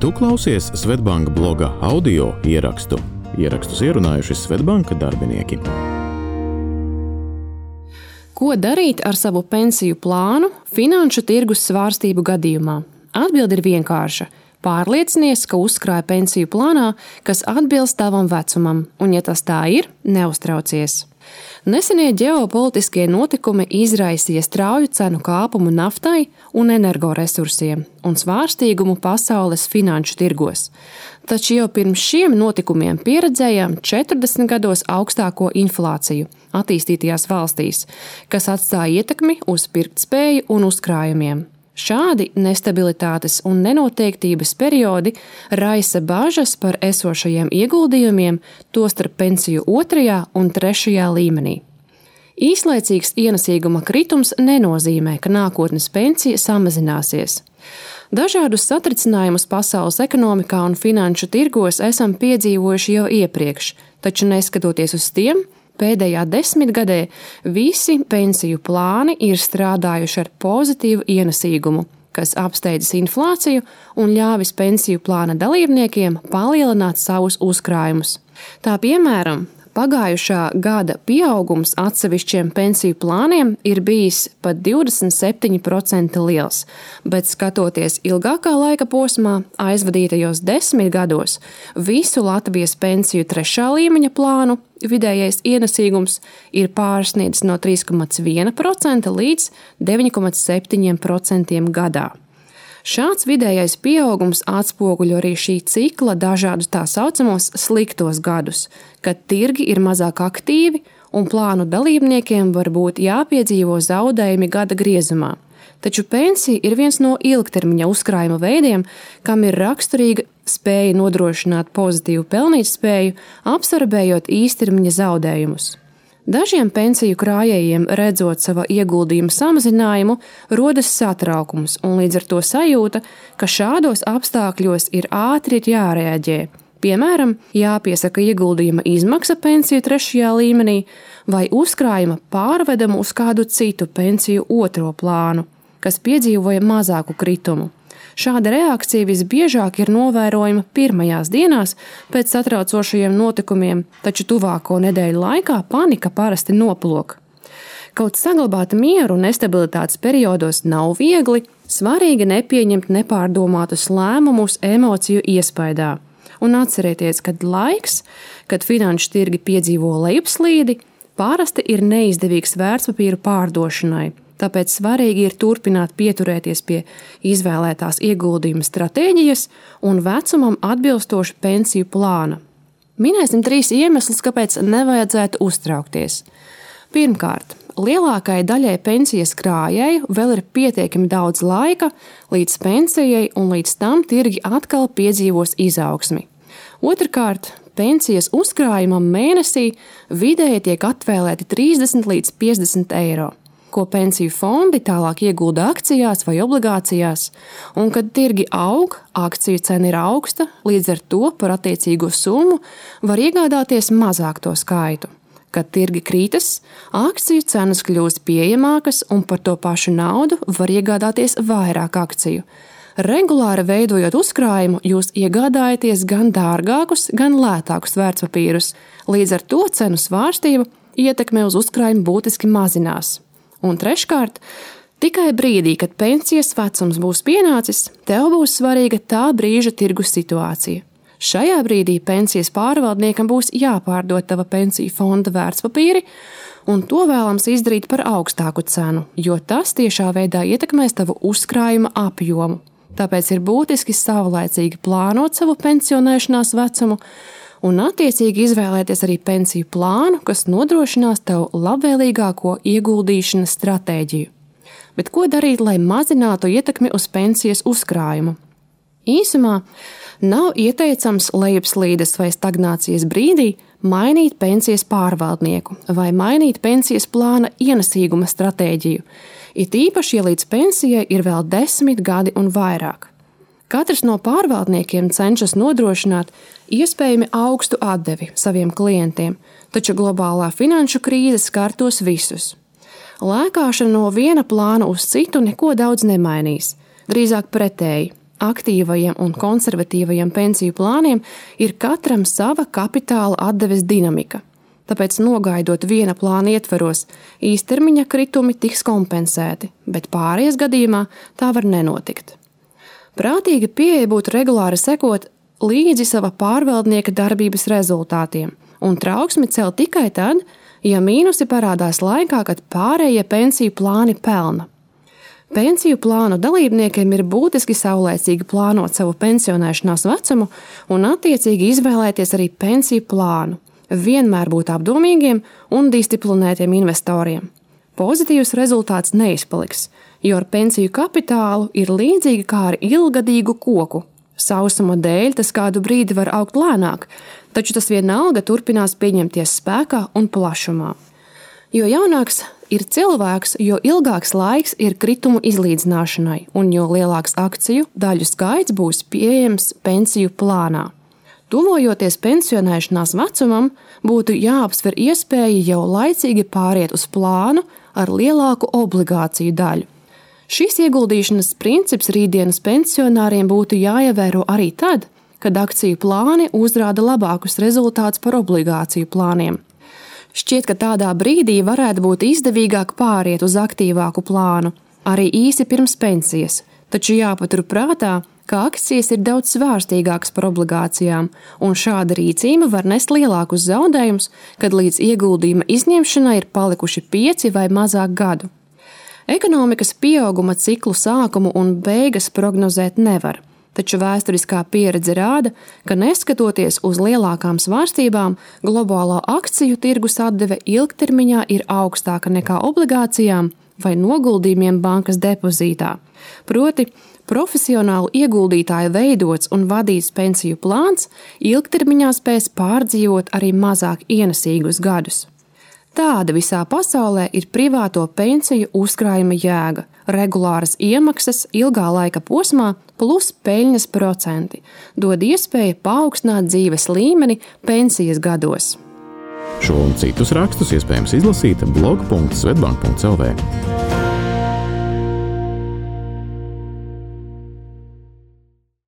Tu klausies Svetbanka bloga audio ierakstu. Ierakstus ierunājuši Svetbanka darbinieki. Ko darīt ar savu pensiju plānu finanšu tirgus svārstību gadījumā? Atbilde ir vienkārša. Pārliecinies, ka uzkrāja pensiju plānā, kas atbilst tavam vecumam, un, ja tas tā ir, neuztraucies. Nesenie ģeopolitiskie notikumi izraisīja strauju cenu kāpumu naftai un energoresursiem un svārstīgumu pasaules finanšu tirgos. Taču jau pirms šiem notikumiem pieredzējām 40 gados augstāko inflāciju attīstītajās valstīs, kas atstāja ietekmi uz pirktspēju un uzkrājumiem. Šādi nestabilitātes un nenoteiktības periodi raisa bažas par esošajiem ieguldījumiem, tostarp pensiju otrajā un trešajā līmenī. Īslaicīgs ienesīguma kritums nenozīmē, ka nākotnes pensija samazināsies. Dažādus satricinājumus pasaules ekonomikā un finanšu tirgos esam piedzīvojuši jau iepriekš, taču neskatoties uz tiem, Pēdējā desmitgadē visi pensiju plāni ir strādājuši ar pozitīvu ienesīgumu, kas apsteidzis inflāciju un ļāvis pensiju plāna dalībniekiem palielināt savus uzkrājumus. Tā piemēram, Pagājušā gada pieaugums atsevišķiem pensiju plāniem ir bijis pat 27% liels, bet skatoties ilgākā laika posmā, aizvadītajos desmit gados, visu Latvijas pensiju trešā līmeņa plānu vidējais ienesīgums ir pārsniedzis no 3,1% līdz 9,7% gadā. Šāds vidējais pieaugums atspoguļo arī šī cikla dažādus tā saucamos sliktos gadus, kad tirgi ir mazāk aktīvi un plānu dalībniekiem var būt jāpiedzīvo zaudējumi gada griezumā. Taču pensija ir viens no ilgtermiņa uzkrājuma veidiem, kam ir raksturīga spēja nodrošināt pozitīvu pelnītspēju, absorbējot īstermiņa zaudējumus. Dažiem pensiju krājējiem, redzot sava ieguldījuma samazinājumu, rodas satraukums un līdz ar to sajūta, ka šādos apstākļos ir ātri ir jārēģē. Piemēram, jāpiesaka ieguldījuma izmaksa pensiju trešajā līmenī vai uzkrājuma pārvedama uz kādu citu pensiju otro plānu, kas piedzīvoja mazāku kritumu. Šāda reakcija visbiežāk ir novērojama pirmajās dienās pēc satraucošajiem notikumiem, taču tuvāko nedēļu laikā panika parasti noplok. Kaut saglabāt mieru nestabilitātes periodos nav viegli, svarīgi nepieņemt nepārdomātus lēmumus emociju iespaidā. Un atcerieties, ka laiks, kad finanšu tirgi piedzīvo lejupslīdi, parasti ir neizdevīgs vērtspapīru pārdošanai Tāpēc svarīgi ir turpināt pieturēties pie izvēlētās ieguldījuma stratēģijas un vecumam atbilstoša pensiju plāna. Minēsim trīs iemeslus, kāpēc nevajadzētu uztraukties. Pirmkārt, lielākajai daļai pensijas krājēju vēl ir pietiekami daudz laika līdz pensijai, un līdz tam tirgi atkal piedzīvos izaugsmi. Otrakārt, pensijas uzkrājumam mēnesī vidēji tiek atvēlēti 30 līdz 50 eiro ko pensiju fondi tālāk iegulda akcijās vai obligācijās, un kad tirgi aug, akciju cena ir augsta, līdz ar to par attiecīgo summu var iegādāties mazāk to skaitu. Kad tirgi krītas, akciju cenas kļūst pieejamākas, un par to pašu naudu var iegādāties vairāk akciju. Regulāri veidojot uzkrājumu, jūs iegādājaties gan dārgākus, gan lētākus vērtspapīrus. Līdz ar to cenu svārstība ietekme uz uzkrājumu būtiski mazinās. Un treškārt, tikai brīdī, kad pensijas vecums būs pienācis, tev būs svarīga tā brīža tirgus situācija. Šajā brīdī pensijas pārvaldniekam būs jāpārdod tava pensiju fonda vērtspapīri, un to vēlams izdarīt par augstāku cenu, jo tas tiešā veidā ietekmēs tavu uzkrājuma apjomu. Tāpēc ir būtiski savlaicīgi plānot savu pensionēšanās vecumu un attiecīgi izvēlēties arī pensiju plānu, kas nodrošinās tev labvēlīgāko ieguldīšanas stratēģiju. Bet ko darīt, lai mazinātu ietekmi uz pensijas uzkrājumu? Īsumā nav ieteicams lejupslīdes vai stagnācijas brīdī mainīt pensijas pārvaldnieku vai mainīt pensijas plāna ienesīguma stratēģiju, it īpaši, ja līdz pensijai ir vēl desmit gadi un vairāk. Katrs no pārvaldniekiem cenšas nodrošināt iespējami augstu atdevi saviem klientiem, taču globālā finanšu krīze skar tos visus. Lēkāšana no viena plāna uz citu neko daudz nemainīs. Drīzāk pretēji. aktīvajiem un konservatīvajiem pensiju plāniem ir katram sava kapitāla atdeves dinamika. Tāpēc, nogaidot viena plāna ietveros, īstermiņa kritumi tiks kompensēti, bet pārējais gadījumā tā var nenotikt. Prātīga pieeja būtu regulāri sekot līdzi sava pārvaldnieka darbības rezultātiem, un trauksmi celt tikai tad, ja mīnusi parādās laikā, kad pārējie pensiju plāni pelna. Pensiju plānu dalībniekiem ir būtiski saulēcīgi plānot savu pensionēšanās vecumu un attiecīgi izvēlēties arī pensiju plānu. Vienmēr būt apdomīgiem un disciplinētiem investoriem. Pozitīvs rezultāts neizpaliks, jo ar pensiju kapitālu ir līdzīgi kā ar ilgadīgu koku. Sausuma dēļ tas kādu brīdi var augt lēnāk, taču tas vienalga turpinās pieņemties spēkā un plašumā. Jo jaunāks ir cilvēks, jo ilgāks laiks ir kritumu izlīdzināšanai, un jo lielāks akciju daļu skaits būs pieejams pensiju plānā. Tuvojoties pensionēšanās vecumam, būtu jāapsver iespēja jau laicīgi pāriet uz plānu ar lielāku obligāciju daļu. Šis ieguldīšanas princips rītdienas pensionāriem būtu jāievēro arī tad, kad akciju plāni uzrāda labākus rezultātus par obligāciju plāniem. Šķiet, ka tādā brīdī varētu būt izdevīgāk pāriet uz aktīvāku plānu, arī īsi pirms pensijas, taču jāpatur prātā, ka akcijas ir daudz svārstīgākas par obligācijām, un šāda rīcība var nest lielākus zaudējumus, kad līdz ieguldījuma izņemšanai ir palikuši pieci vai mazāk gadu. Ekonomikas pieauguma ciklu sākumu un beigas prognozēt nevar taču vēsturiskā pieredze rāda, ka neskatoties uz lielākām svārstībām, globālā akciju tirgus atdeve ilgtermiņā ir augstāka nekā obligācijām vai noguldījumiem bankas depozītā. Proti, profesionālu ieguldītāju veidots un vadīts pensiju plāns ilgtermiņā spēs pārdzīvot arī mazāk ienesīgus gadus. Tāda visā pasaulē ir privāto pensiju uzkrājuma jēga, regulāras iemaksas ilgā laika posmā plus peļņas procenti, dod iespēju paaugstināt dzīves līmeni pensijas gados. Šo un citus rakstus iespējams izlasīt blog.svetbank.cl.